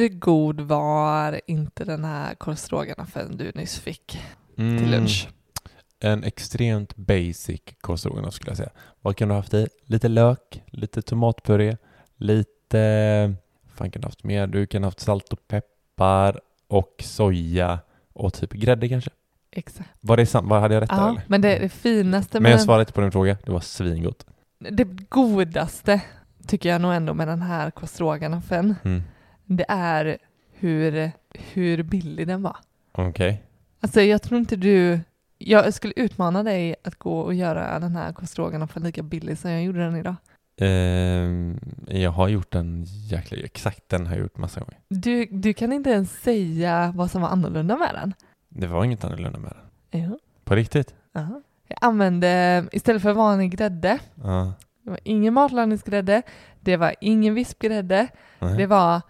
hur god var inte den här korvstroganoffen du nyss fick Mm, till lunch? En extremt basic korvstroganoff skulle jag säga. Vad kan du ha haft i? Lite lök, lite tomatpuré, lite... Fan kan du ha haft mer? Du kan ha haft salt och peppar och soja och typ grädde kanske. Exakt. Var det vad hade jag rätt där Ja, eller? men det, det finaste Men jag svarade inte på din fråga. Det var svingott. det godaste tycker jag nog ändå med den här korvstroganoffen, Mm. Det är hur, hur billig den var. Okej. Alltså jag tror inte du... Jag skulle utmana dig att gå och göra den här korvstroganoffen lika billig som jag gjorde den idag. Ehm, jag har gjort den jäkla... Exakt den har jag gjort massa gånger. Du, du kan inte ens säga vad som var annorlunda med den. Det var inget annorlunda med den. Jo. På riktigt? Ja. Jag använde, istället för vanlig grädde, Ja. det var ingen matlagningsgrädde, det var ingen vispgrädde, Nej. det var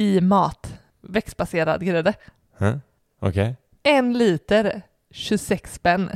i mat, växtbaserad grädde. Huh? Okej. En liter, 26 spänn.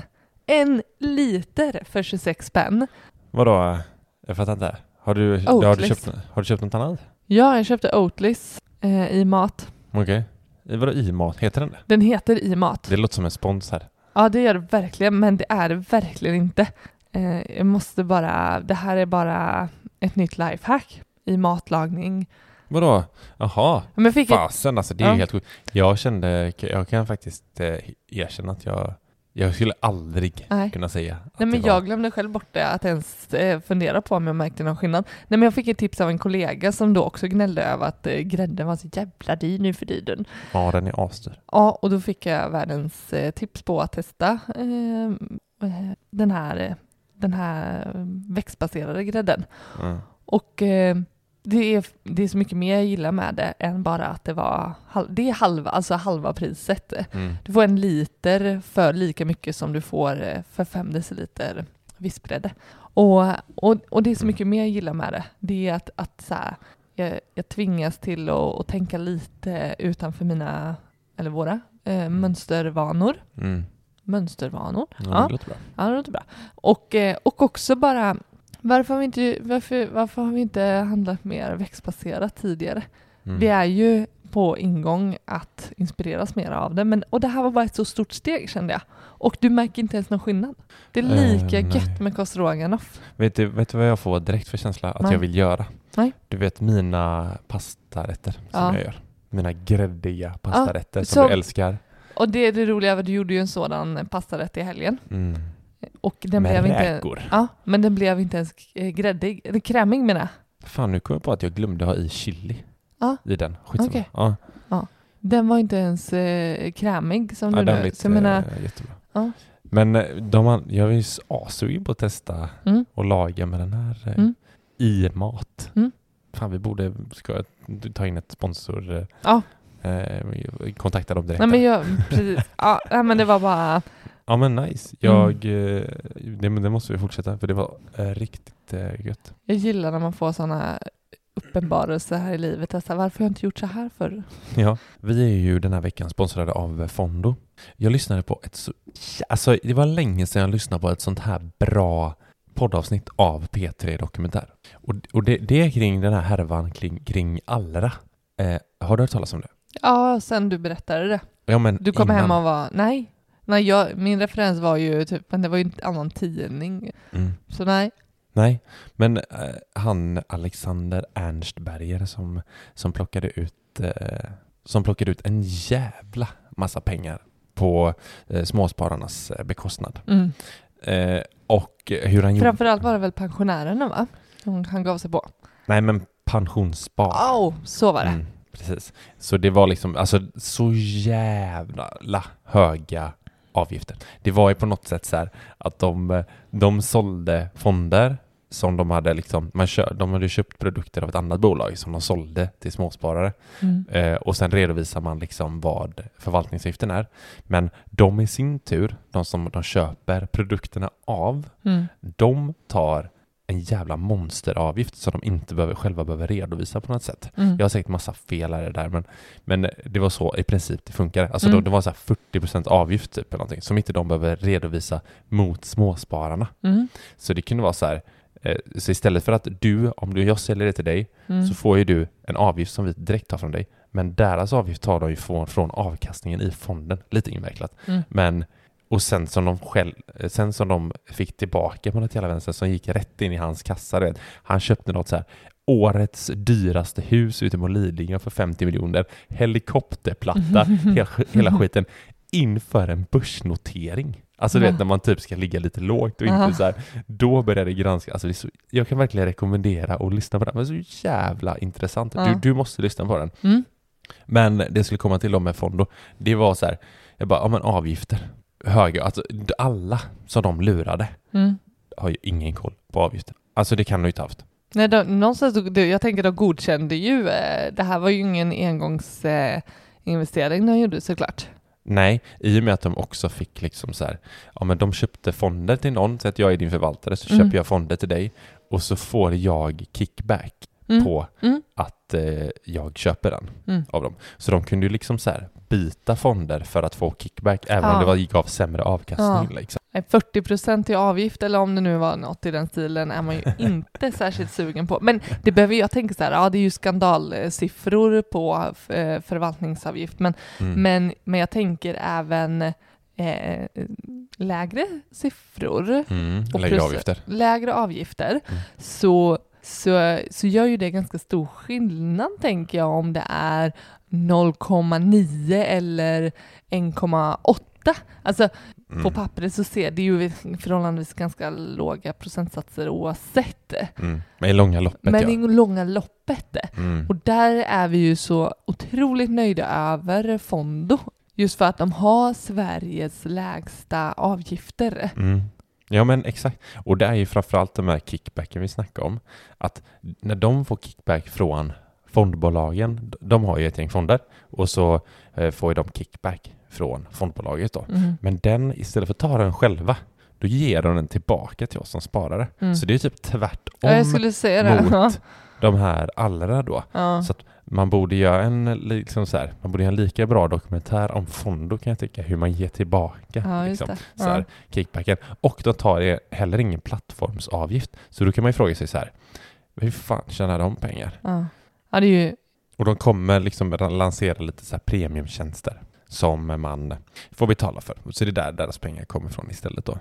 En liter för 26 spänn. Vadå? Jag fattar inte. Har du, har du, köpt, har du köpt något annat? Ja, jag köpte Oatlys eh, i mat. Okej. I Vadå i mat? Heter den det? Den heter i mat. Det låter som en spons här. Ja, det gör det verkligen, men det är det verkligen inte. Eh, jag måste bara, det här är bara ett nytt lifehack i matlagning. Vadå? Jaha. Men fick Fasen alltså, det är Ja. ju helt sjukt. Jag kände, jag kan faktiskt eh, erkänna att jag, jag skulle aldrig nej. kunna säga att Nej men det jag var... glömde själv bort det, att ens eh, fundera på om jag märkte någon skillnad. Nej men jag fick ett tips av en kollega som då också gnällde över att eh, grädden var så jävla dyr nu för tiden. Ja, den är asdyr. Ja, och då fick jag världens eh, tips på att testa den här, den här växtbaserade grädden. Mm. Och eh, det, är, det är så mycket mer jag gillar med det än bara att det var det är halva, alltså halva priset. Mm. Du får en liter för lika mycket som du får eh, för fem deciliter vispgrädde. Och, och, och det är så mycket mer jag gillar med det. Det är att, att så här, jag, jag tvingas till att, att tänka lite utanför mina, eller våra, eh, mönstervanor. Mm. Mönstervanor. Ja, Ja. Det låter bra. Ja, det låter bra. Och, eh, och också bara, varför har, vi inte, varför, varför har vi inte handlat mer växtbaserat tidigare? Mm. Vi är ju på ingång att inspireras mer av det, men, och det här var bara ett så stort steg kände jag. Och du märker inte ens någon skillnad. Det är Eh, lika nej. gött med kostroganoff. Vet, du, vet du vad jag får direkt för känsla att Nej. jag vill göra? Nej. Du vet mina pastarätter som Ja. jag gör. Mina gräddiga pastarätter som så- du älskar. Och det är det roliga, du gjorde ju en sådan pastarätt i helgen. Mm. Och den Med blev inte, räkor. ja, men den blev inte ens eh, gräddig, eller krämig menar jag. Fan, nu kom jag på att jag glömde ha i chili Ja. i den. Skitsamma. Okej. Ja. Den var inte ens eh, krämig som Ja, du den nu. jag menar, eh, jättebra. Ja. Men eh, de, jag är ju assugen på att testa mm, och laga med den här eh, Mm. i mat. Mm. Fan, vi borde ska ta in ett sponsor. eh, Ja. Eh, kontakta dem direkt. nej men jag, precis. Ja, men det var bara, Ja men nice. Mm. Jag, eh, det, det måste vi fortsätta för det var eh, riktigt eh, gött. jag gillar när man får sådana uppenbarelser här i livet. Alltså, varför har jag inte gjort så här förr? Ja, vi är ju den här veckan sponsrade av eh, Fondo. Jag lyssnade på ett så, alltså det var länge sedan jag lyssnade på ett sånt här bra poddavsnitt av P3 Dokumentär. Och, och det, det är kring den här härvan kring, kring Allra. Eh, har du hört talas om det? Ja, sen du berättade det. Ja, men Du kom innan. hem och var, nej. Nej, jag, min referens var ju typ, men det var ju en annan tidning. Mm. Så nej. Nej, men eh, han Alexander Ernstberger som, som plockade ut eh, som plockade ut en jävla massa pengar på eh, småspararnas eh, bekostnad. Mm. Eh, och hur han gjorde... Framförallt var det väl pensionärerna va? Som han gav sig på. Nej, men pensionsspar. Oh, så var det. Mm, precis. Så det var liksom, alltså så jävla höga avgifter. Det var ju på något sätt så här att de, de sålde fonder som de hade liksom, man kör, de hade köpt produkter av ett annat bolag som de sålde till småsparare Mm. eh, och sen redovisar man liksom vad förvaltningsavgiften är. Men de i sin tur, de som de köper produkterna av, Mm. de tar en jävla monsteravgift som de inte behöver, själva behöver redovisa på något sätt. Mm. Jag har säkert massa fel här där, men, men det var så i princip det funkade. Alltså Mm. då, det var så här 40% avgift typ eller någonting, som inte de behöver redovisa mot småspararna. Mm. Så det kunde vara så här, Eh, Så istället för att du, om du, jag säljer det till dig, Mm. så får ju du en avgift som vi direkt tar från dig. Men deras avgift tar de ju från, från avkastningen i fonden. Lite invecklat. Mm. Men, och sen som de själv, eh, sen som de fick tillbaka på något jävla vänster som gick rätt in i hans kassa. Vet. Han köpte något så här årets dyraste hus ute på Lidingö för 50 miljoner. Helikopterplatta, hela, hela skiten inför en börsnotering. Alltså du Ja. vet när man typ ska ligga lite lågt och inte så här, då börjar det granska. Alltså det så, jag kan verkligen rekommendera att lyssna på den. Det är så jävla intressant. Ja. Du, du måste lyssna på den. Mm. Men det skulle komma till om med Fondo, det var så här, jag bara, ja men avgifter. Höga, alltså alla som de lurade Mm. har ju ingen koll på avgifter. Alltså det kan de ju inte haft. Nej, de, någonstans, jag tänker de godkände ju, eh, det här var ju ingen engångsinvestering eh, de gjorde såklart. Nej, i och med att de också fick liksom så här, ja men de köpte fonder till någon, så att jag är din förvaltare, så Mm. köper jag fonder till dig och så får jag kickback Mm. på Mm. att eh, jag köper den Mm. av dem. Så de kunde ju liksom så här byta fonder för att få kickback, även Ja. om det var, gav sämre avkastning. Liksom. Nej, 40 procent i avgift eller om det nu var något i den stilen är man ju inte särskilt sugen på. Men det behöver jag tänka så här, ja det är ju skandalsiffror på eh, förvaltningsavgift, men, Mm. men, men jag tänker även eh, lägre siffror, Mm. och Lägre avgifter. lägre avgifter, Mm. så, så, så gör ju det ganska stor skillnad tänker jag om det är 0,9 eller 1,8. Alltså Mm. på pappret så ser det ju förhållandevis ganska låga procentsatser oavsett. Mm. Men i långa loppet Men ja. i långa loppet. Mm. Och där är vi ju så otroligt nöjda över Fondo. Just för att de har Sveriges lägsta avgifter. Mm. Ja men exakt. Och det är ju framförallt de här kickbacken vi snackar om. Att när de får kickback från fondbolagen, de har ju ett gäng fonder och så eh, får ju de kickback från fondbolaget då. Mm. Men den, istället för att ta den själva, då ger de den tillbaka till oss som sparare. Mm. Så det är typ tvärtom Ja, jag skulle säga det. mot de här allra då. Ja. Så man borde göra en, liksom så här, man borde göra en lika bra dokumentär om Fondo kan jag tycka, hur man ger tillbaka Ja, liksom, så här, kickbacken. Och de tar det heller ingen plattformsavgift. Så då kan man ju fråga sig så här, hur fan tjänar de pengar? Ja. det är ju Och de kommer liksom lansera lite så här premiumtjänster som man får betala för. Så det är där deras pengar kommer ifrån istället då.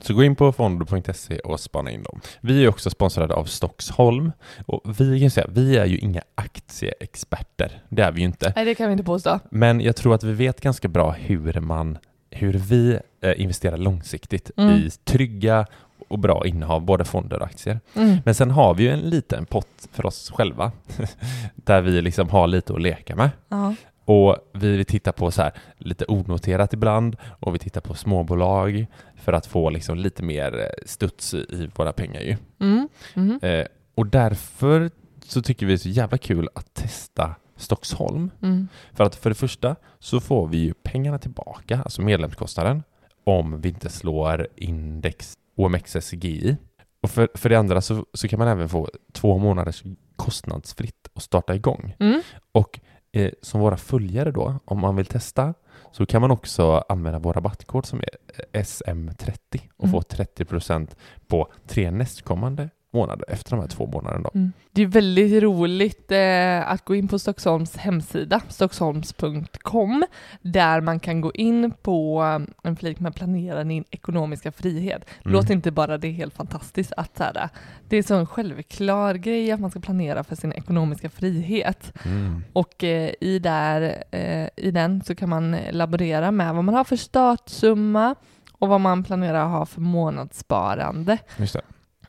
Så gå in på fondo.se och spana in dem. Vi är också sponsrade av Stockholm och vi kan säga, vi är ju inga aktieexperter. Det är vi ju inte. Nej, det kan vi inte påstå. Men jag tror att vi vet ganska bra hur man, hur vi eh, investerar långsiktigt Mm. i trygga och bra innehav, både fonder och aktier. Mm. Men sen har vi ju en liten pott för oss själva där vi liksom har lite att leka med. Ja. Och vi tittar på så här lite onoterat ibland och vi tittar på småbolag för att få liksom lite mer eh, studs i i våra pengar ju. Mm. Mm. Eh, och därför så tycker vi det är så jävla kul att testa Stockholm. Mm. För att för det första så får vi ju pengarna tillbaka, alltså medlemskostnaden, om vi inte slår index OMXSGI. Och för, för det andra så, så kan man även få två månaders kostnadsfritt att starta igång. Mm. Och eh, som våra följare då, om man vill testa, så kan man också använda vår rabattkod som är eh, SM30 och Mm. få 30% på tre nästkommande månader efter de här två månaderna. Då. Mm. Det är väldigt roligt eh, att gå in på Stockholms hemsida, stockholms.com, där man kan gå in på eh, en flik med planera din ekonomiska frihet. Mm. Låter inte bara det helt fantastiskt att så här, det är så en självklar grej att man ska planera för sin ekonomiska frihet. Mm. Och eh, i, där, eh, i den så kan man laborera med vad man har för startsumma och vad man planerar att ha för månadssparande.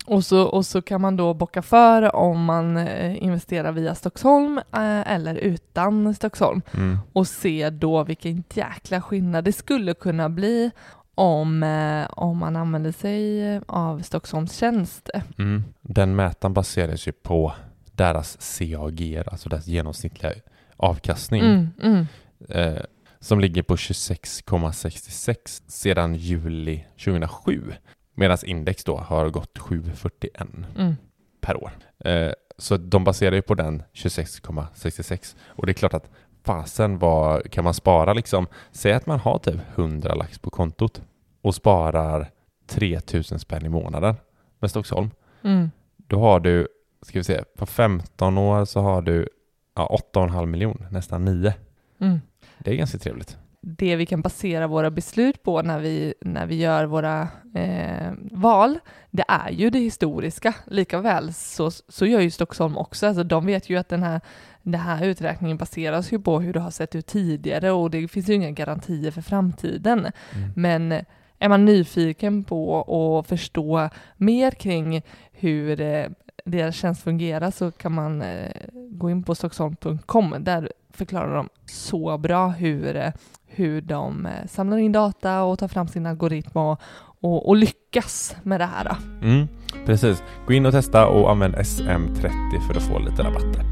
Och så, och så kan man då bocka för om man eh, investerar via Stockholm eh, eller utan Stockholm Mm. och se då vilken jäkla skillnad det skulle kunna bli om, eh, om man använder sig av Stockholms tjänst. Mm. Den mätaren baseras ju på deras CAG, alltså deras genomsnittliga avkastning, Mm, mm, eh, som ligger på 26,66 sedan juli 2007. Medan index då har gått 7,41 mm. per år. Eh, så de baserar ju på den 26,66. Och det är klart att fasen vad kan man spara liksom? Säg att man har typ 100 lax på kontot och sparar 3000 spänn i månaden med Stockholm. Mm. Då har du, ska vi se, på 15 år så har du ja, 8,5 miljon, nästan 9. Mm. Det är ganska trevligt. Det vi kan basera våra beslut på när vi, när vi gör våra eh, val, det är ju det historiska. Likaväl så, så gör ju Stockholm också. Alltså de vet ju att den här, den här uträkningen baseras ju på hur det har sett ut tidigare och det finns ju inga garantier för framtiden. Mm. Men är man nyfiken på att förstå mer kring hur eh, deras tjänst fungerar så kan man eh, gå in på stockholm.com. Där förklarar de så bra hur, eh, hur de eh, samlar in data och tar fram sin algoritm och, och, och lyckas med det här. Mm, precis. Gå in och testa och använd SM30 för att få lite rabatter.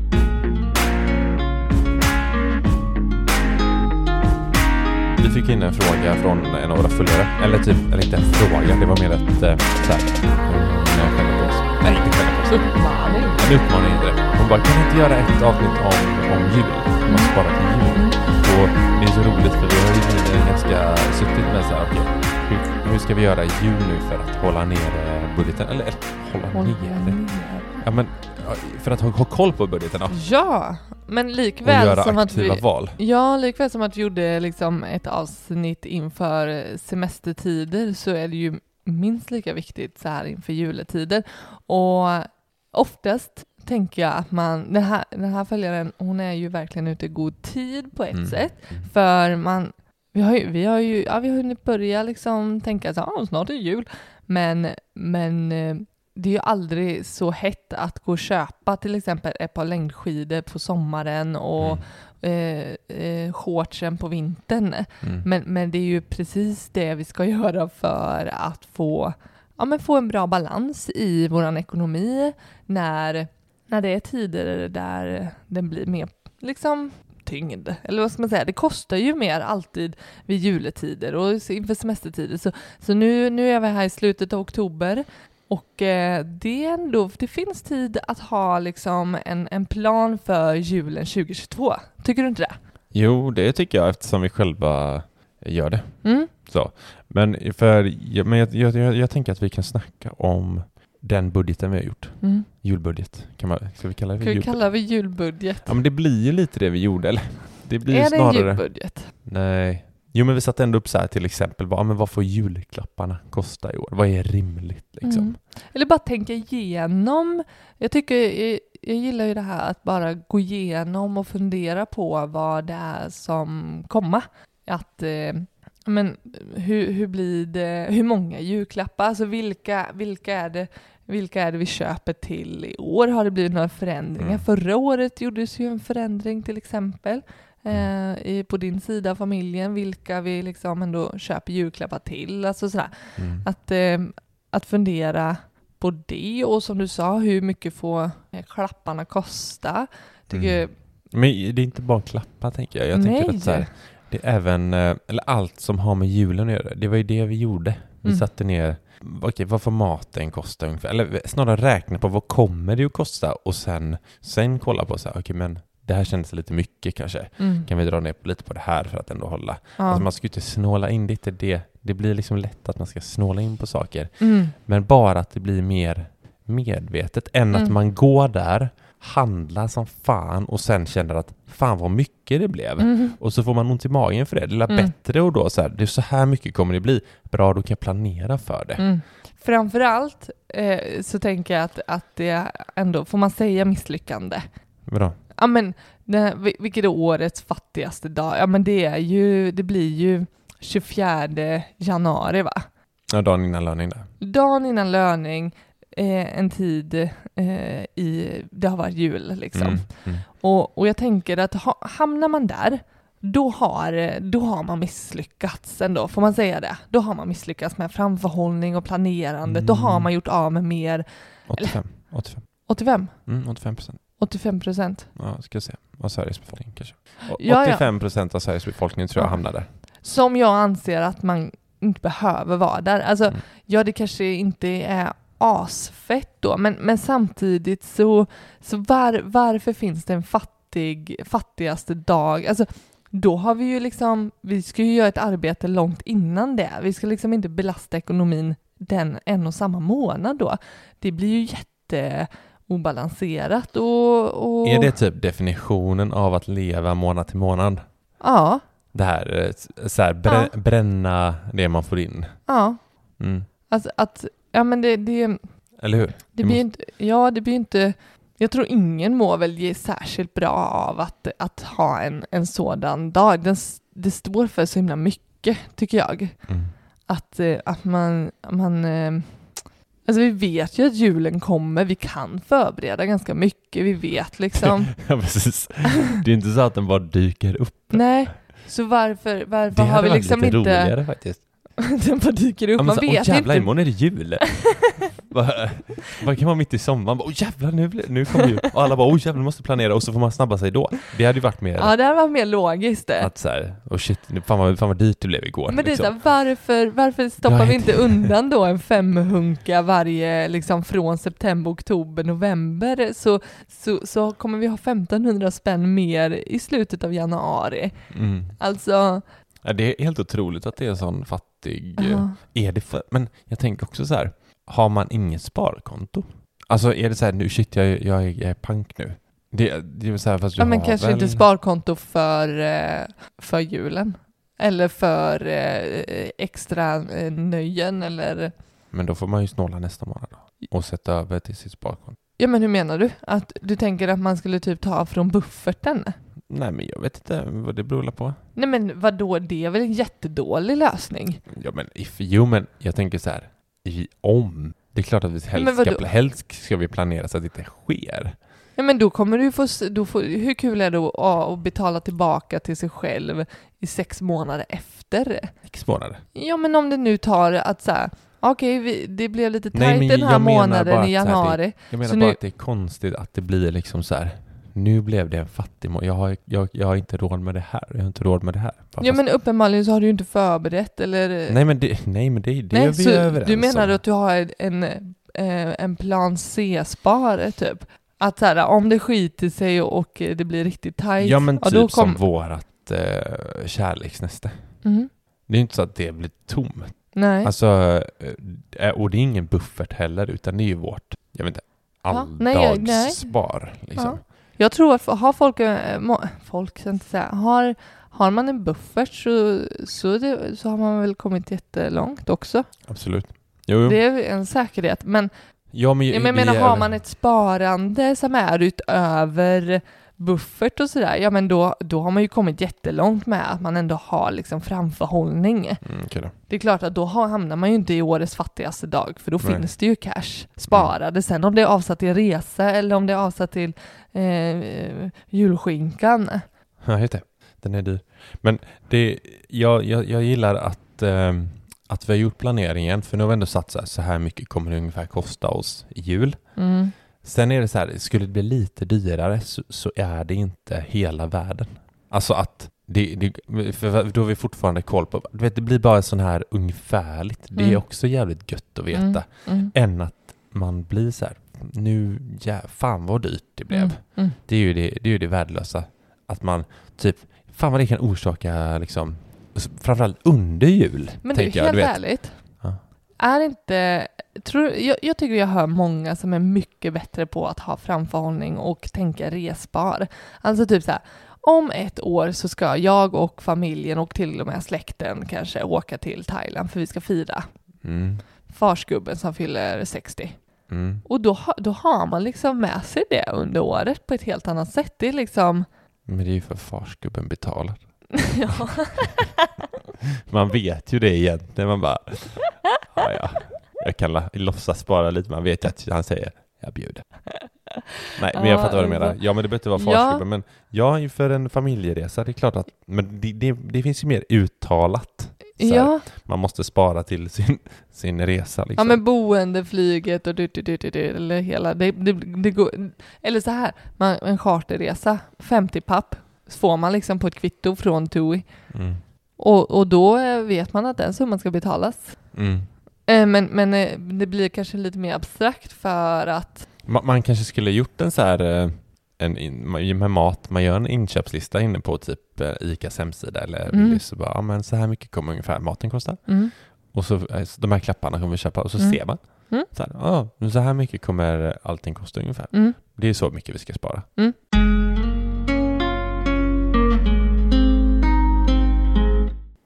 Vi fick in en fråga från en av våra följare. Eller typ, eller inte en fråga, det var mer ett eh, så såhär, på oss. Nej, oss. Uppmaning. En uppmaning det. Hon bara, kan inte göra ett avsnitt om, om jul? Man sparar till jul. Och det är så roligt för vi har ju ganska suttit med så här, okej, hur, hur ska vi göra jul nu för att hålla nere budgeten? Eller, hålla Håll nere? ner. Ja, men för att ha, ha koll på budgeten då. Ja, men Och likväl göra som att vi, aktiva val. Ja, likväl som att vi gjorde liksom ett avsnitt inför semestertider så är det ju minst lika viktigt så här inför juletider. Och oftast tänker jag att man, den här, den här följaren, hon är ju verkligen ute i god tid på ett Mm. sätt. Mm. För man, vi har ju, vi har ju ja, vi har hunnit börja liksom tänka så ah, snart är det jul. Men, men eh, det är ju aldrig så hett att gå och köpa till exempel ett par längdskidor på sommaren och Mm. eh, eh, shortsen på vintern. Mm. Men, men det är ju precis det vi ska göra för att få, ja, men få en bra balans i vår ekonomi när, när det är tider där den blir mer liksom tyngd. Eller vad ska man säga? Det kostar ju mer alltid vid juletider och inför semestertider. Så, så nu, nu är vi här i slutet av oktober och eh, det, är ändå, det finns tid att ha liksom en, en plan för julen 2022. Tycker du inte det? Jo, det tycker jag eftersom vi själva gör det. Mm? Så. Men, för, men jag, jag, jag, jag tänker att vi kan snacka om den budgeten vi har gjort. Mm. Julbudget. Kan man, ska vi kalla det för vi julbudget? kalla det julbudget? Ja men det blir ju lite det vi gjorde, eller? Det blir är det en snarare... julbudget? Nej. Jo men vi satte ändå upp så här till exempel, vad, men vad får julklapparna kosta i år? Vad är rimligt liksom? Mm. Eller bara tänka igenom. Jag tycker, jag, jag gillar ju det här att bara gå igenom och fundera på vad det är som komma. Att, eh, men hur, hur blir det, hur många julklappar, alltså vilka, vilka är det vilka är det vi köper till i år? Har det blivit några förändringar? Mm. Förra året gjordes ju en förändring till exempel eh, i, på din sida av familjen, vilka vi liksom ändå köper julklappar till. Alltså sådär. Mm. Att, eh, att fundera på det och som du sa, hur mycket får eh, klapparna kosta? Tycker, Mm. Men det är inte bara klappar tänker jag. Jag Nej. tänker att så här, det är även, eh, eller allt som har med julen att göra. Det var ju det vi gjorde. Vi Mm. satte ner, okej vad får maten kosta ungefär? Eller snarare räkna på vad kommer det att kosta och sen, sen kolla på så här, okej men det här kändes lite mycket kanske. Mm. Kan vi dra ner lite på det här för att ändå hålla? Ja. Alltså man ska ju inte snåla in, det det. Det blir liksom lätt att man ska snåla in på saker. Mm. Men bara att det blir mer medvetet än att Mm. man går där, handlar som fan och sen känner att fan vad mycket det blev. Mm. Och så får man ont i magen för det. Det är Mm. bättre och då så här, det är så här mycket kommer det bli. Bra, då kan jag planera för det. Mm. Framförallt eh, så tänker jag att, att det ändå, får man säga misslyckande? Bra. Ja men, det, vil- vilket är årets fattigaste dag? Ja men det är ju, det blir ju 24 januari va? Ja, dagen innan löning där. Dagen innan löning, eh, en tid eh, i, det har varit jul liksom. Mm. Mm. Och, och jag tänker att ha, hamnar man där, då har, då har man misslyckats ändå, får man säga det? Då har man misslyckats med framförhållning och planerande, då har Mm. man gjort av med mer, 85. 85. 85, Mm, 85 procent. 85 procent. Ja, ska jag se. Av Sveriges befolkning kanske. Ja, ja. 85 procent av Sveriges befolkning tror jag Ja. hamnar där. Som jag anser att man inte behöver vara där. Alltså, Mm. ja det kanske inte är asfett då, men, men samtidigt så, så var, varför finns det en fattig, fattigaste dag? Alltså, då har vi ju liksom, vi ska ju göra ett arbete långt innan det. Vi ska liksom inte belasta ekonomin den en och samma månad då. Det blir ju jätteobalanserat och, och... Är det typ definitionen av att leva månad till månad? Ja, Det här, eh, så här brä, Ja. bränna det man får in. ja. Mm. Alltså att, ja men det, det, Eller hur? det blir måste- inte, ja det blir inte, jag tror ingen mår väl ge särskilt bra av att, att ha en, en sådan dag. Den, det står för så himla mycket, tycker jag. Mm. Att, eh, att man, man eh, alltså vi vet ju att julen kommer, vi kan förbereda ganska mycket, vi vet liksom. Ja, precis. Det är inte så att den bara dyker upp. Nej, så varför, varför Det har hade vi varit liksom lite inte... roligare faktiskt. den bara dyker upp, Ja, man så, vet åh jävlar, inte. imorgon är det jul. Bara- kan vara mitt i sommaren, bara, åh jävlar nu, nu kommer jul. Och alla bara, åh jävlar, nu måste planera och så får man snabba sig då. Det hade ju varit mer Ja, det här var mer logiskt det. att så här, åh shit, fan vad, fan vad dyrt det blev igår. Men det är liksom. så här, varför, varför stoppar vi inte undan då en femhunka varje, liksom från september, oktober, november, så, så, så kommer vi ha 1500 spänn mer i slutet av januari. mm. Alltså, det är helt otroligt att det är en sån fattig... ja. Är det för, men jag tänker också så här, har man inget sparkonto? Alltså är det så här, nu shit, jag, jag, är- jag är pank nu. Det, det är så här, fast du ja men har kanske väl... inte sparkonto för, eh, för julen. Eller för eh, extra nöjen eller... Men då får man ju snåla nästa månad då. Och sätta över till sitt sparkonto. Ja men hur menar du? Att du tänker att man skulle typ ta från bufferten? Nej men jag vet inte vad det beror på. Nej men vad då? det är väl en jättedålig lösning? Ja men if, jo men jag tänker så här, i, om. Det är klart att vi helst ska, helst ska vi planera så att det inte sker. Ja men då kommer du få, då får, hur kul är det att, att betala tillbaka till sig själv i sex månader efter? Sex månader. Ja men om det nu tar att så här, okej vi- det blev lite tajt den här månaden i januari. Jag menar Så bara nu- att det är konstigt att det blir liksom så här. Nu blev det en fattig må- jag har, jag, jag har inte råd med det här. Jag har inte råd med det här. Bara Ja fast- men uppenbarligen så har du ju inte förberett eller... Nej men det, nej, men det, det Nej, är vi överens du menar om. att du har en, eh, en plan C-spar typ? Att så här, om det skiter sig och det blir riktigt tajt, Ja men typ som kom- vårat eh, kärleksnäste. Mhm. Det är inte så att det blir tomt. Nej. Alltså, eh, och det är ingen buffert heller, utan det är ju vårt, jag vet inte, Ja, alldagsspar. Liksom. Ja. Jag tror att har folk, eh, folk ska jag inte säga, har, har man en buffert så, så, det, så har man väl kommit jättelångt också. Absolut. Jo, jo. Det är en säkerhet. Men ja, men, jag men, vi menar, har man ett sparande som är utöver buffert och sådär, ja men då, då har man ju kommit jättelångt med att man ändå har liksom framförhållning. Mm, då. Det är klart att då hamnar man ju inte i årets fattigaste dag, för då Nej. finns det ju cash sparade. Sen om det är avsatt till resa eller om det är avsatt till eh, julskinkan. Ja, just det. Den är dyr. Men det, jag, jag, jag gillar att, ehm, att vi har gjort planeringen, för nu har vi ändå satt så här, så här mycket kommer det ungefär kosta oss i jul. Mm. Sen är det så här, skulle det bli lite dyrare så, så är det inte hela världen. Alltså att det, det, då har vi fortfarande koll på, du vet det blir bara sån här ungefärligt. Det är Mm. också jävligt gött att veta. Mm. Mm. Än att man blir så här, nu, ja, fan vad dyrt det blev. Mm. Mm. Det är ju det, det är ju det värdelösa. Att man typ, fan vad det kan orsaka liksom, framförallt under jul. Men du, tänker helt jag, du vet. ärligt. Är inte, tror, jag, jag tycker jag hör många som är mycket bättre på att ha framförhållning och tänka resbar. Alltså typ så här, om ett år så ska jag och familjen och till och med släkten kanske åka till Thailand för vi ska fira Mm, farsgubben som fyller 60. mm. Och då, då har man liksom med sig det under året på ett helt annat sätt. Det är liksom, Men det är ju för farsgubben betalar. ja. Man vet ju det egentligen. Man bara, ja, ja. Jag kan låtsas spara lite. Man vet att han säger, jag bjuder. Nej, men jag Ja, fattar vad du menar. Ja, men det behöver inte vara Ja. farsgubben. Men ja, inför en familjeresa, det är klart att, men det, det, det finns ju mer uttalat. Här, ja. Man måste spara till sin, sin resa liksom. Ja men boende, flyget och du, du, du, du, du, eller hela, det, det, det går, eller så här, man, en charterresa, 50 papp, får man liksom på ett kvitto från TUI. Mm. Och, och då eh, vet man att den summan ska betalas. Mm. Eh, Men, men eh, det blir kanske lite mer abstrakt för att, Man, man kanske skulle gjort en så här en in, med mat, man gör en inköpslista inne på typ ICAs hemsida eller Mm. Willys och bara, ja men så här mycket kommer ungefär maten kosta. mm, Och så, de här klapparna kommer vi köpa och så Mm. ser man. Mm. Så, här, ah, så här mycket kommer allting kosta ungefär. Mm. Det är så mycket vi ska spara.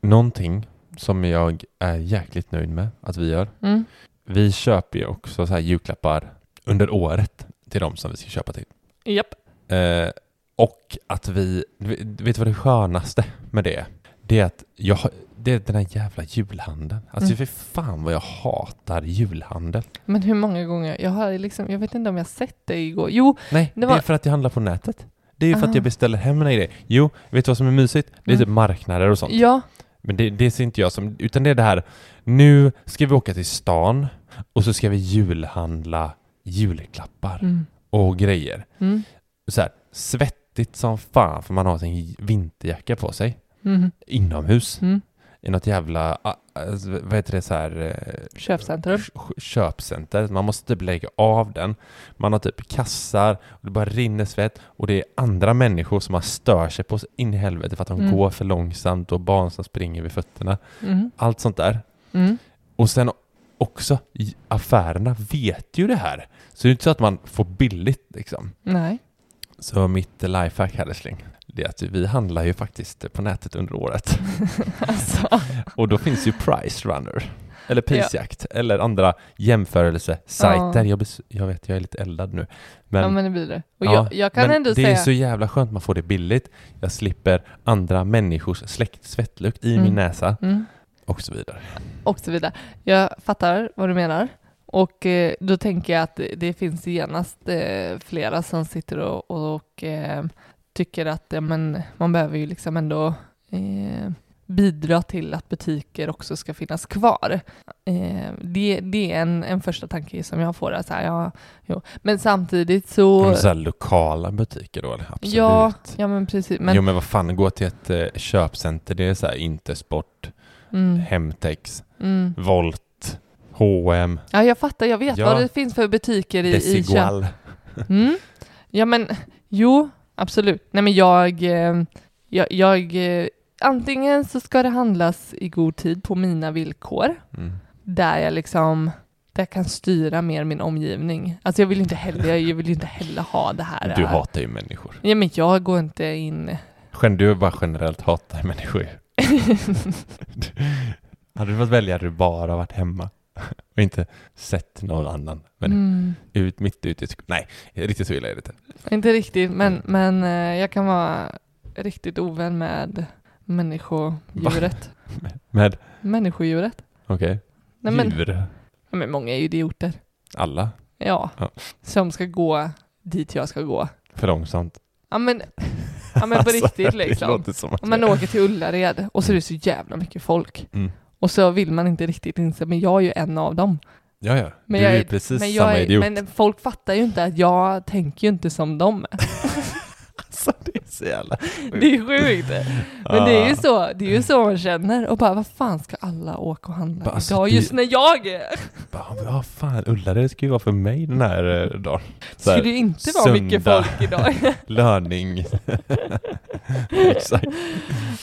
Någonting som jag är jäkligt nöjd med att vi gör. Mm. Vi köper ju också så här julklappar under året till de som vi ska köpa till. Japp. Eh, och att vi, vet du vad det skönaste med det? Det är att jag det är den här jävla julhandeln. Alltså Mm. för fan vad jag hatar julhandel. Men hur många gånger? Jag har liksom, jag vet inte om jag sett det igår. Jo, Nej, Det det, var- är för att jag handlar på nätet. Det är ju för att Ah. jag beställer hem mina grejer. Jo, vet du vad som är mysigt? Det är Mm. typ marknader och sånt. ja. Men det, det ser inte jag som, utan det är det här, nu ska vi åka till stan och så ska vi julhandla julklappar Mm. och grejer. Mm. Så här, svettigt som fan för man har sin vinterjacka på sig. Mm. Inomhus. I något jävla, ah, alltså, vad heter det så här, eh, Köpcentrum. köpcenter. Man måste typ lägga av den. Man har typ kassar och det bara rinner svett och det är andra människor som har stör sig på in i helvete för att de Mm. går för långsamt och barn som springer vid fötterna. Mm. Allt sånt där. Mm. Och sen också, affärerna vet ju det här. Så det är inte så att man får billigt liksom. Nej. Så mitt lifehack här älskling, det att vi handlar ju faktiskt på nätet under året. alltså. Och då finns ju Price Runner. Eller Prisjakt. Eller andra jämförelsesajter. Ja. Jag, jag vet, jag är lite eldad nu. Men, ja men det blir det. Och ja, jag, jag kan ändå det säga... är så jävla skönt, man får det billigt. Jag slipper andra människors släkt, svettlukt i Mm. min näsa Mm. och så vidare. och så vidare. Jag fattar vad du menar. Och eh, då tänker jag att det, det finns genast eh, flera som sitter och, och eh, tycker att ja, men, man behöver ju liksom ändå eh, bidra till att butiker också ska finnas kvar. Eh, det, det är en, en första tanke som jag får. Så här, ja, jo. Men samtidigt så... Men så här lokala butiker då, absolut. ja, ja, men precis. Men, jo men vad fan, gå till ett eh, köpcenter, det är så här Intersport, mm, Hemtex, mm. Volt, H&M, Ja, jag fattar. Jag vet Ja. vad det finns för butiker i, i köp. Desigual. Mm. Ja men, jo, absolut. Nej men jag, eh, jag, jag eh, antingen så ska det handlas i god tid på mina villkor, Mm. där jag liksom, där jag kan styra mer min omgivning. Alltså jag vill inte heller, jag vill inte heller ha det här. Du hatar ju människor. Ja men jag går inte in... Du bara generellt hatar människor. Hade du fått välja hade du bara varit hemma och inte sett någon annan. Men mm, ut, mitt ute i Nej, riktigt så illa är det inte. inte riktigt, men, men eh, jag kan vara riktigt ovän med människodjuret. Med, Människodjuret. okej, Nej men, djur. ja, men många är ju idioter. Alla. Ja, Ja. som ska gå dit jag ska gå. För långsamt. Ja men, ja, men på riktigt Det liksom. Om man åker till Ullared och så är det så jävla mycket folk. Mm. Och så vill man inte riktigt inse, men jag är ju en av dem. Ja, ja. Men du jag är ju precis Men, samma jag idiot. är, men folk fattar ju inte att jag tänker ju inte som dem. Alltså, det är så jävla... Det är sjukt. Men det är ju så, det är ju så man känner. Och bara, vad fan ska alla åka och handla Bara, alltså, idag det- just när jag är? Bara, Ja, fan, Ullared ska ju vara för mig den här eh, dagen. Så här, Skulle det inte vara mycket folk idag? Löning. Exakt.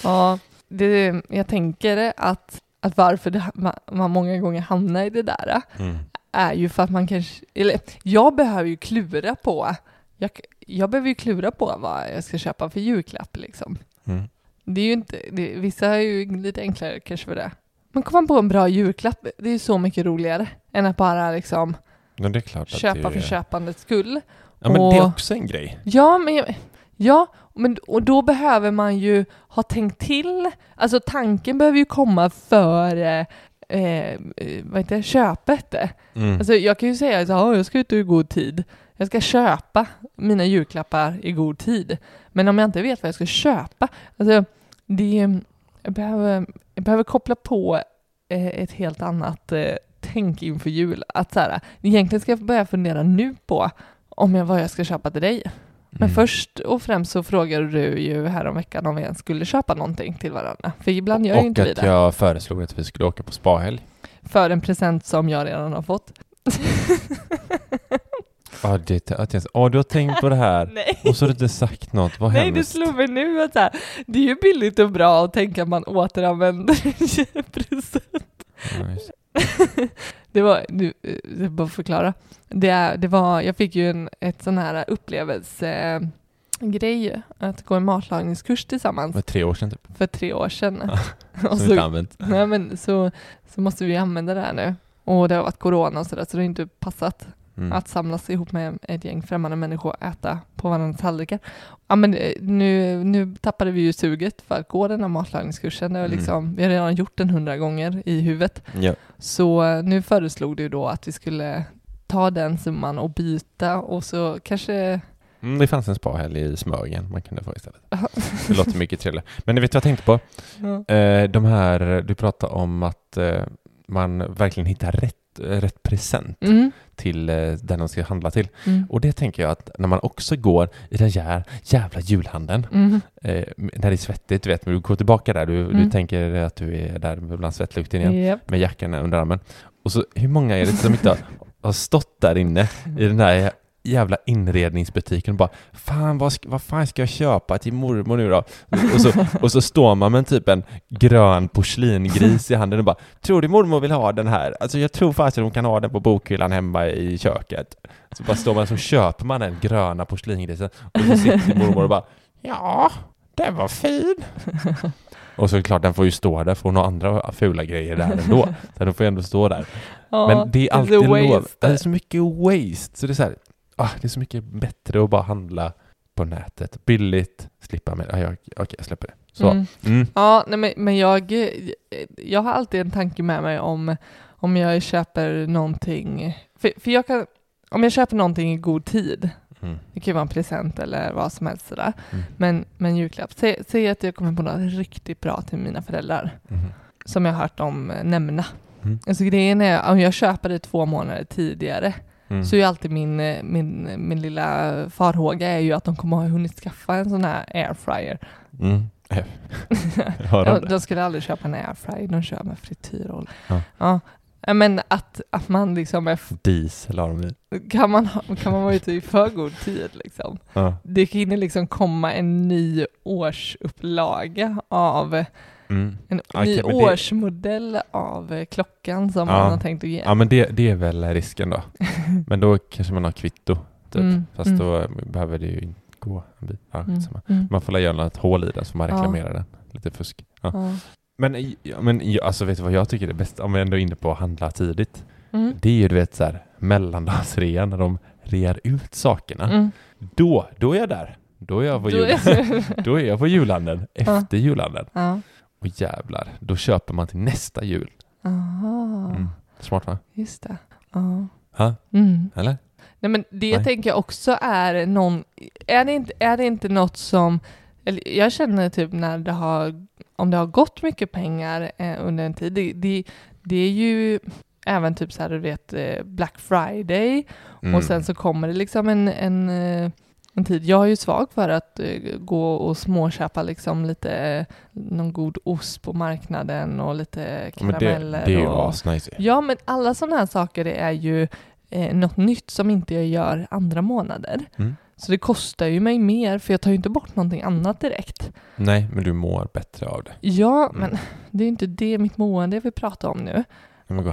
Ja, det, jag tänker att, att varför man, många gånger hamnar i det där Mm. är ju för att man kanske, eller jag behöver ju klura på, jag, jag behöver ju klura på vad jag ska köpa för julklapp liksom. Mm. Det är ju inte, det, vissa är ju lite enklare kanske för det. Men kommer man på en bra julklapp, det är ju så mycket roligare än att bara liksom köpa det för köpandets skull. Ja, men det är Och- också en grej. Ja, men, jag- ja men, och då behöver man ju ha tänkt till. Alltså tanken behöver ju komma före eh, eh, vad heter det, köpet. Mm. Alltså, jag kan ju säga att ja, jag ska ut i god tid. Jag ska köpa mina julklappar i god tid. Men om jag inte vet vad jag ska köpa, alltså, det, jag, behöver, jag behöver koppla på eh, ett helt annat eh, tänk inför jul. Att så här, egentligen ska jag börja fundera nu på om jag, vad jag ska köpa till dig. Men Mm. först och främst så frågade du ju häromveckan om vi ens skulle köpa någonting till varandra. För ibland gör ju Och inte vi att det. jag föreslog att vi skulle åka på spahelg. För en present som jag redan har fått. Ja, det, att jag, du har tänkt på det här. Och så har du inte sagt något. Vad Nej, det hemskt. slog mig nu att så här, det är ju billigt och bra att tänka att man återanvänder present. Ja. Det var, nu, eh, bara förklara. Det, det var, jag fick ju en ett sån här upplevelse grej att gå en matlagningskurs tillsammans var tre år sedan typ. för tre år sedan. Ja, och Som inte så, använt. nej, men så, så måste vi använda det här nu. Och det har varit corona och sådär så det har inte passat Mm. att samlas ihop med ett gäng främmande människor och äta på varandras tallrikar. Ja, men eh, nu, nu tappade vi ju suget för att gå den här matlagningskursen. Det var Mm. liksom, Vi har redan gjort den hundra gånger i huvudet. Ja. Så eh, nu föreslog du då att vi skulle ta den summan och byta och så kanske... Mm, det fanns en spahelg i Smögen man kunde få istället. Det låter mycket trevligare. Men ni vet vad jag tänkte på? Ja. Eh, de här, du pratade om att eh, man verkligen hittar rätt, eh, rätt present Mm, till eh, den de ska handla till. mm, Och det tänker jag att när man också går i den här jävla julhandeln, mm, eh, när det är svettigt, du vet, men du går tillbaka där, du, du Mm. tänker att du är där bland svettlukten igen, Japp. med jackan under armen. Och så, hur många är det som inte har, har stått där inne i den där jävla inredningsbutiken och bara Fan, vad, vad fan ska jag köpa till mormor nu då? Och så, och så står man med typ en grön porslingris i handen och bara Tror du mormor vill ha den här? Alltså jag tror faktiskt att hon kan ha den på bokhyllan hemma i köket. Så bara står man så köper man den gröna porslingrisen och så sitter mormor och bara Ja, den var fin. Och så är det klart, den får ju stå där för hon har andra fula grejer där ändå. Så den får ju ändå stå där. Ja, Men det är alltid lov. Det är så mycket waste. Så det är så här, ah, det är så mycket bättre att bara handla på nätet. Billigt, slippa med. Ah, jag, okej, jag släpper det. Så. Mm. Mm. Ja, nej, men, men jag, jag har alltid en tanke med mig om, om jag köper någonting, för, för jag kan, om jag köper någonting i god tid, Mm. det kan ju vara en present eller vad som helst sådär, Mm. men, men julklapp, säg, säg att jag kommer på något riktigt bra till mina föräldrar, Mm. som jag har hört dem eh, nämna. Mm. Alltså grejen är, om jag köper det två månader tidigare, Mm. så är alltid min, min, min lilla farhåga är ju att de kommer ha hunnit skaffa en sån här airfryer. Mm. Eh, de de skulle aldrig köpa en airfryer, de kör med frityrolja. Ja. Ja. Men att, att man liksom är, Diesel har de i. kan man, kan man vara ute i för god tid liksom. Ja. Det hinner liksom komma en ny årsupplaga av, Mm. en ny det- årsmodell av eh, klockan som Ja. man har tänkt att ge. Ja men det, det är väl risken då. Men då kanske man har kvitto. Typ. Mm, Fast mm. då behöver det ju inte gå en bit. Ja, Mm, mm. Man får göra ett hål i den så man Ja. reklamerar den. Lite fusk. Ja. Ja. Men, ja, men ja, alltså vet du vad jag tycker är bäst? Om vi ändå är inne på att handla tidigt. Mm. Det är ju du vet så här mellandagsrean när de rear ut sakerna. Mm. Då, då är jag där. Då är jag på, jul, då är jag på julhandeln. Efter julhandeln. Och jävlar, då köper man till nästa jul. Aha, Mm. Smart va? just det. Ja. Ha? Mm. Eller? Nej men det Nej. tänker jag också är någon, är det inte, är det inte något som, eller jag känner typ när det har, om det har gått mycket pengar eh, under en tid, det, det, det är ju även typ så här du vet eh, Black Friday Mm. och sen så kommer det liksom en, en, eh, en tid, jag är ju svag för att eh, gå och småköpa liksom lite, eh, någon god ost på marknaden och lite Ja, men det, karameller det är ju och, asnice ju. Ja, men alla sådana här saker det är ju eh, något nytt som inte jag gör andra månader. Mm. Så det kostar ju mig mer för jag tar ju inte bort någonting annat direkt. Nej, men du mår bättre av det. Ja, Mm. men det är inte det mitt mående jag vill prata om nu.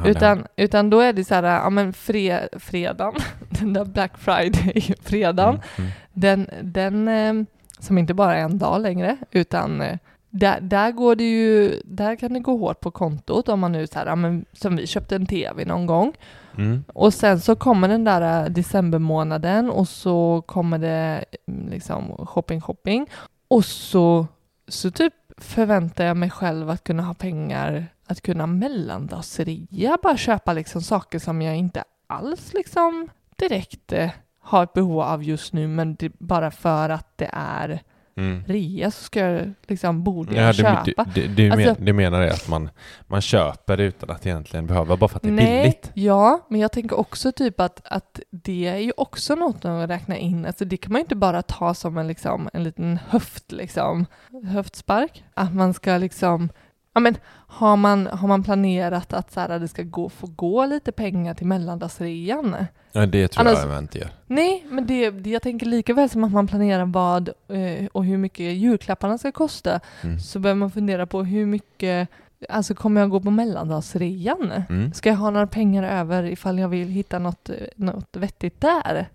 Utan, utan då är det så här, ja men fre, fredagen, den där Black Friday-fredagen, Mm, mm. den, den eh, som inte bara är en dag längre, utan eh, där, där går det ju, där kan det gå hårt på kontot om man nu så här, ja men som vi köpte en TV någon gång Mm. och sen så kommer den där äh, decembermånaden och så kommer det mm, liksom shopping, shopping. Och så, så typ förväntar jag mig själv att kunna ha pengar att kunna mellandagsrea, bara köpa liksom saker som jag inte alls liksom direkt eh, har ett behov av just nu, men det, bara för att det är Mm. rea så ska jag liksom, borde jag Ja, du, köpa. du, du, du, Alltså- men, du menar det att man, man köper utan att egentligen behöva, bara för att det är Nej, billigt? ja, men jag tänker också typ att, att det är ju också något att räkna in. Alltså det kan man ju inte bara ta som en, liksom, en liten höft, liksom, höftspark. Att man ska liksom, ja men har man, har man planerat att så här, det ska gå, få gå lite pengar till mellandagsrean? Ja, det tror Annars- jag inte gör. Nej, men det, det, jag tänker lika väl som att man planerar vad eh, och hur mycket julklapparna ska kosta Mm. så behöver man fundera på hur mycket alltså kommer jag gå på mellandagsrean? Mm. Ska jag ha några pengar över ifall jag vill hitta något, eh, något vettigt där?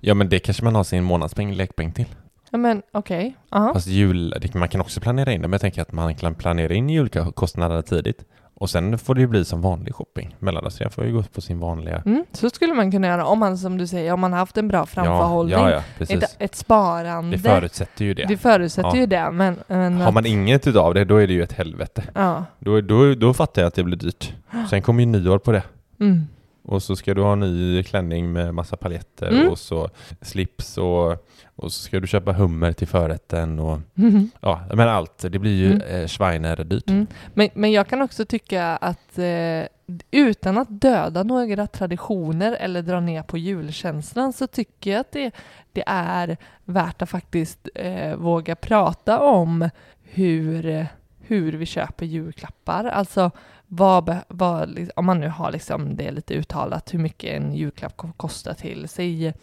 Ja men det kanske man har sin månadspeng, lekpeng till. Ja men okej, ja. Fast jul, man kan också planera in det, men jag tänker att man kan planera in julkostnaderna tidigt. Och sen får det ju bli som vanlig shopping. Mellandagsrean får ju gå på sin vanliga... Mm, så skulle man kunna göra om man som du säger, om man har haft en bra framförhållning. Ja, ja, precis. ett, ett sparande. Det förutsätter ju det. Det förutsätter Ja. ju det, men... men Har man inget utav det, då är det ju ett helvete. Ja. Då, då, då fattar jag att det blir dyrt. Sen kommer ju nyår på det. Mm. Och så ska du ha en ny klänning med massa paljetter Mm. och så slips och, och så ska du köpa hummer till förrätten och Mhm. ja, men allt. Det blir ju Mm. eh, Schweiner dyrt. Mm. Men, men jag kan också tycka att eh, utan att döda några traditioner eller dra ner på julkänslan så tycker jag att det, det är värt att faktiskt eh, våga prata om hur, hur vi köper julklappar. Alltså vad, vad, om man nu har liksom det lite uttalat hur mycket en julklapp ko- kostar till, säg,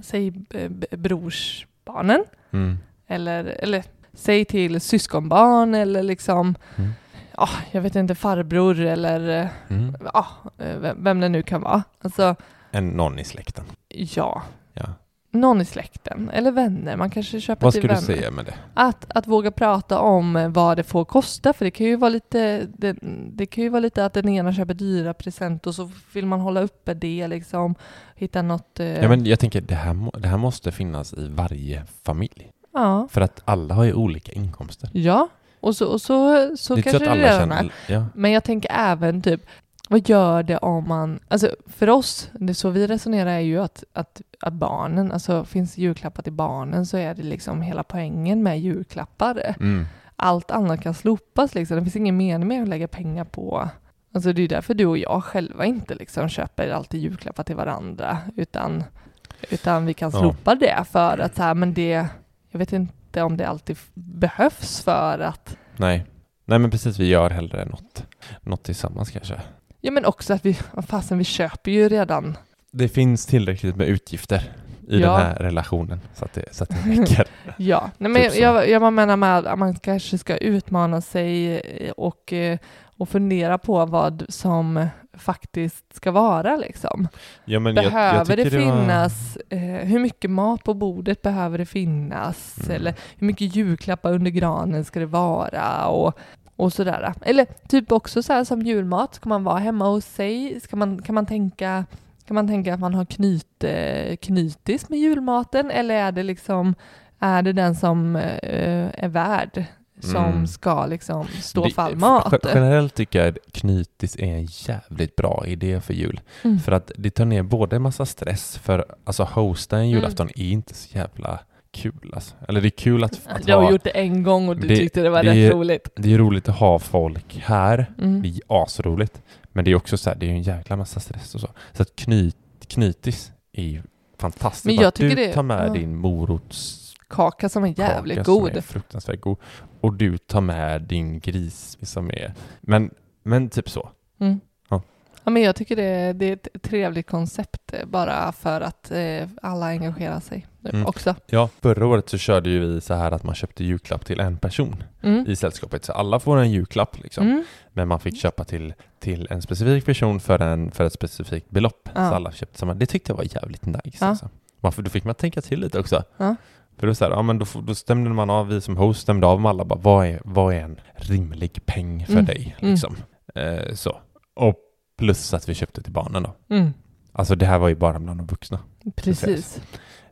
säg brorsbarnen Mm. eller, eller säg till syskonbarn eller liksom, Mm. ja, jag vet inte, farbror eller Mm. vem- vem det nu kan vara. Alltså, En någon i släkten. ja, Ja. Någon i släkten eller vänner. Man kanske köper Vad till skulle du vänner. säga med det? Att, att våga prata om vad det får kosta, för det kan ju vara lite, det, det kan ju vara lite att den ena köper dyra present och så vill man hålla uppe det liksom, hitta något. eh, Ja, men jag tänker det här, det här måste finnas i varje familj. ja. För att alla har ju olika inkomster. ja. Och så, och så, så det kanske det redan är. Ja. Men jag tänker även typ, vad gör det om man, alltså för oss, det så vi resonerar är ju att, att, att barnen, alltså finns julklappar till barnen så är det liksom hela poängen med julklappar. Mm. Allt annat kan slopas liksom, det finns ingen mening med att lägga pengar på Alltså det är därför du och jag själva inte liksom köper alltid julklappar till varandra utan, utan vi kan Ja. slopa det för att så här, men det, jag vet inte om det alltid behövs för att Nej. Nej men precis, vi gör hellre något, något tillsammans kanske. Ja men också att vi, fasen vi köper ju redan. Det finns tillräckligt med utgifter i Ja. den här relationen så att det, så att det räcker. Ja, nej, men Typ jag, jag menar med att man kanske ska utmana sig och, eh, och fundera på vad som faktiskt ska vara liksom. Ja, men jag- jag behöver det tycker var- finnas, eh, hur mycket mat på bordet behöver det finnas? Mm. Eller hur mycket julklappar under granen ska det vara? Och, och sådär. Eller typ också så här som julmat, ska man vara hemma hos sig? Ska man, kan man tänka kan man tänka att man har knyt, eh, knytis med julmaten eller är det liksom är det den som eh, är värd som Mm. ska liksom stå Det- för all mat? Ge- Generellt tycker jag att knytis är en jävligt bra idé för jul. Mm. För att det tar ner både en massa stress, för alltså hosta en Mm. julafton är inte så jävla kul alltså. Eller det är kul att, att Jag har ha, gjort det en gång och du Det- tyckte det var det rätt är- roligt. det är roligt att ha folk här, Mm. det är asroligt. Men det är också så här, det är en jäkla massa stress och så. Så att knyt, knytis är ju fantastiskt. Men jag att du tycker det- tar med ja. din morotskaka Kaka som är jävligt som god. är fruktansvärt god. Och du tar med din gris som är... Men, men typ så. Mm. Ja. Men jag tycker det, det är ett trevligt koncept eh, bara för att eh, alla engagerar sig Mm. också. Ja, förra året så körde ju vi så här att man köpte julklapp till en person Mm. i sällskapet. Så alla får en julklapp liksom. Mm. Men man fick köpa till, till en specifik person för, en, för ett specifikt belopp. Ja. Så alla köpte samma. Det tyckte jag var jävligt nice. Ja. Alltså. Varför, då fick man tänka till lite också. Ja. För då, så här, ja, men då, då stämde man av, vi som host stämde av med alla. Bara, vad, är, vad är en rimlig peng för Mm. dig? Mm. Liksom. Eh, så. Och plus att vi köpte till barnen då. Mm. Alltså det här var ju bara bland de vuxna. Precis.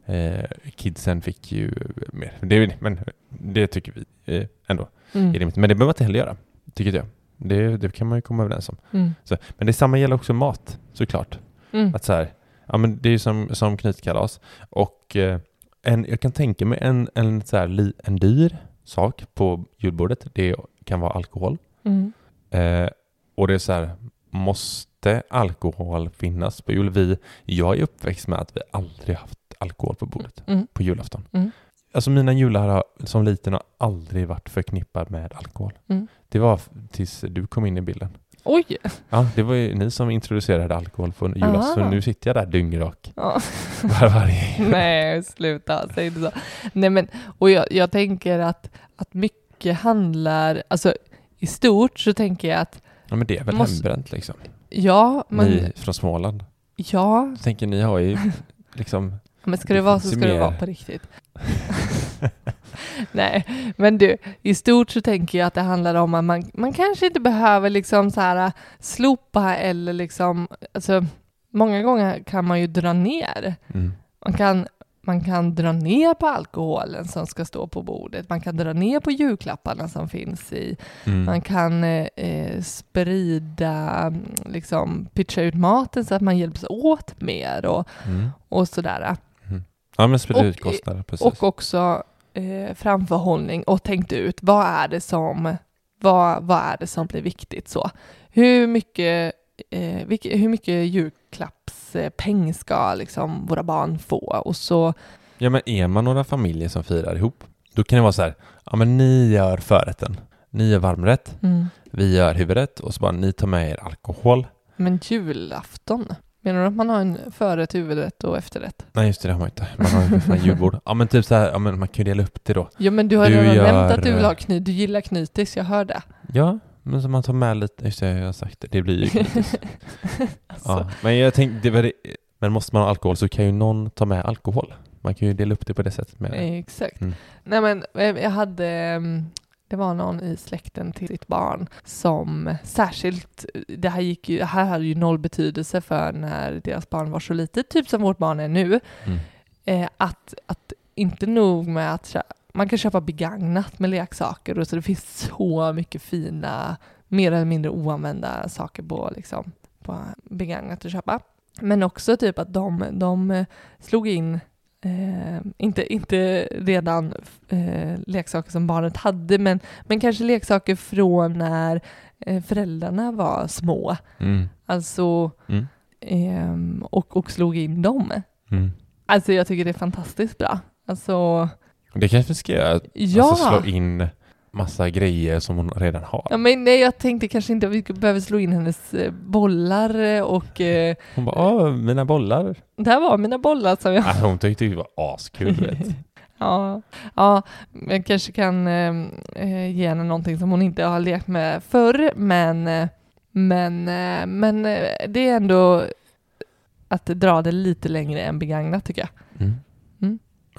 Eh, kidsen fick ju mer. Det, men det tycker vi eh, ändå Mm. är rimligt. Men det behöver man inte heller göra, tycker jag. Det, det kan man ju komma överens om. Mm. Så, men det samma gäller också mat, såklart. Mm. Att så här, ja men det är ju som, som knytkalas. Och eh, en, jag kan tänka mig en, en, så här, li, en dyr sak på julbordet. Det kan vara alkohol. Mm. Eh, och det är så här, måste alkohol finnas på jul? Vi, jag är uppväxt med att vi aldrig haft alkohol på bordet Mm. på julafton. Mm. Alltså mina jular har, som liten har aldrig varit förknippad med alkohol. Mm. Det var tills du kom in i bilden. Oj! Ja, det var ju ni som introducerade alkohol på julafton. Så nu sitter jag där dyngrak Ja. var varje. Nej, sluta, säg inte så. Nej, men, och jag, jag tänker att, att mycket handlar, alltså i stort så tänker jag att Ja men det är väl Måste- hembränt liksom. ja, men Ni från Småland. ja, Jag tänker ni har ju liksom, men ska det vara så ska det vara på riktigt. Nej, men du, i stort så tänker jag att det handlar om att man, man kanske inte behöver liksom så här slopa eller liksom, alltså många gånger kan man ju dra ner. mm, Man kan, man kan dra ner på alkoholen som ska stå på bordet. Man kan dra ner på julklapparna som finns i. mm, Man kan eh, eh, sprida, mm, liksom pitcha ut maten så att man hjälps åt mer och, mm. och sådär. Ja men sprida Och- ut kostnader, precis. Och också eh, framförhållning och tänkt ut vad är det som, vad, vad är det som blir viktigt så. Hur mycket, eh, vilk, hur mycket julklappspeng ska liksom våra barn få? Och så, Ja men är man några familjer som firar ihop, då kan det vara så här, ja men ni gör förrätten, ni gör varmrätt, vi gör huvudrätt och så bara ni tar med er alkohol. men julafton, menar du att man har en förrätt, huvudrätt och efterrätt? Nej just det, det har man inte. Man har ju fan julbord. Ja men typ så här, ja men man kan ju dela upp det då. Ja men du har Du redan gör, nämnt att du vill ha knyt, du gillar knytis, jag hör det. Ja, men så man tar med lite, just det jag har sagt det, det blir ju alltså, ja. Men jag tänkte, det var det, men måste man ha alkohol så kan ju någon ta med alkohol. Man kan ju dela upp det på det sättet med. Exakt. Mm. Nej men eh, jag hade, mm, det var någon i släkten till sitt barn som särskilt, det här gick ju, här hade ju noll betydelse för när deras barn var så litet, typ som vårt barn är nu, Mm. eh, att, att inte nog med att man kan köpa begagnat med leksaker och så det finns så mycket fina, mer eller mindre oanvända saker på, liksom, på begagnat att köpa. Men också typ att de, de eh, slog in Eh, inte, inte redan eh, leksaker som barnet hade, men, men kanske leksaker från när eh, föräldrarna var små. Mm. Alltså, Mm. ehm, och, och slog in dem. Mm. Alltså jag tycker det är fantastiskt bra. Alltså, Det kanske vi ska göra, ja. alltså slå in massa grejer som hon redan har. Ja, men nej, jag tänkte kanske inte att vi behöver slå in hennes eh, bollar eh, och eh, Hon bara, mina bollar. där var mina bollar som jag... Alltså, hon tyckte det var askul, vet. ja, ja, jag kanske kan eh, eh, ge henne någonting som hon inte har lekt med förr, men, eh, men, men det är ändå att dra det lite längre än begagnat tycker jag. Mm.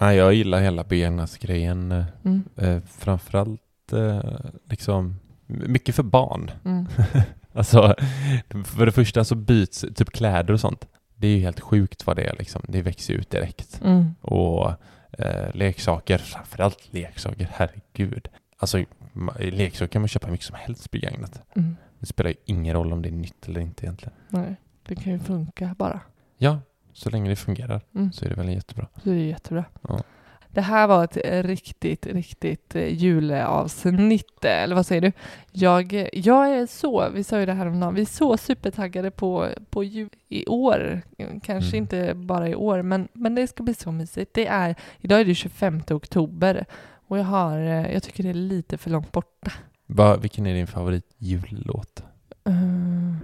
Nej, jag gillar hela begagnatgrejen. eh, Mm, Eh, framförallt eh, liksom mycket för barn. mm, Alltså, för det första så byts typ kläder och sånt. Det är ju helt sjukt vad det är liksom. Det växer ut direkt. mm, Och eh, leksaker, framförallt leksaker, herregud. Alltså, leksaker kan man köpa mycket som helst begagnat. mm. Det spelar ju ingen roll om det är nytt eller inte egentligen. Nej, det kan ju funka bara. Ja, så länge det fungerar Mm. så är det väl jättebra. Så det är jättebra. Ja. Det här var ett riktigt, riktigt eh, juleavsnitt, eh, eller vad säger du? Jag, jag är så, vi sa ju det här om dagen, vi är så supertaggade på, på jul i år. Kanske Mm. inte bara i år, men, men det ska bli så mysigt. Det är, idag är det 25 oktober och jag, har, eh, jag tycker det är lite för långt borta. Va, vilken är din favorit jullåt? Eh,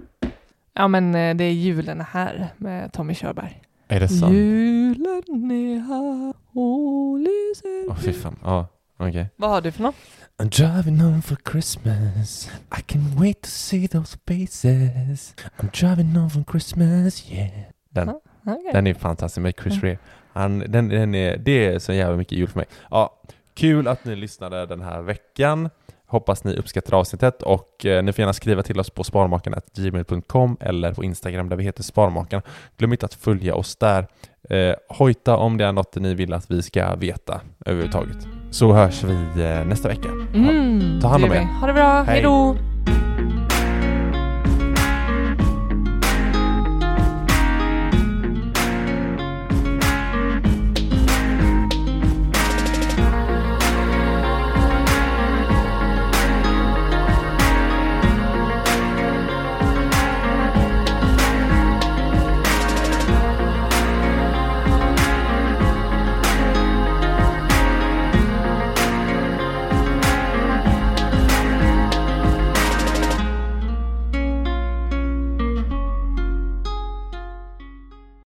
ja men eh, det är julen är här med Tommy Körberg. Är det sant? Julen är här och lyser Åh fy fan, ja, okej. Vad har du för något? I'm driving home for Christmas. I can wait to see those faces. I'm driving home for Christmas, yeah. Den, Okej. den är fantastisk med Chris. Rea. Han, den, den är, det är så jävla mycket jul för mig. Ja, kul att ni lyssnade den här veckan. Hoppas ni uppskattar avsnittet och eh, ni får gärna skriva till oss på sparmakarna.gmail.com eller på Instagram där vi heter Sparmakarna. Glöm inte att följa oss där. Eh, hojta om det är något ni vill att vi ska veta överhuvudtaget. Så hörs vi eh, nästa vecka. Mm, Ta hand om er. Ha det bra, hej då!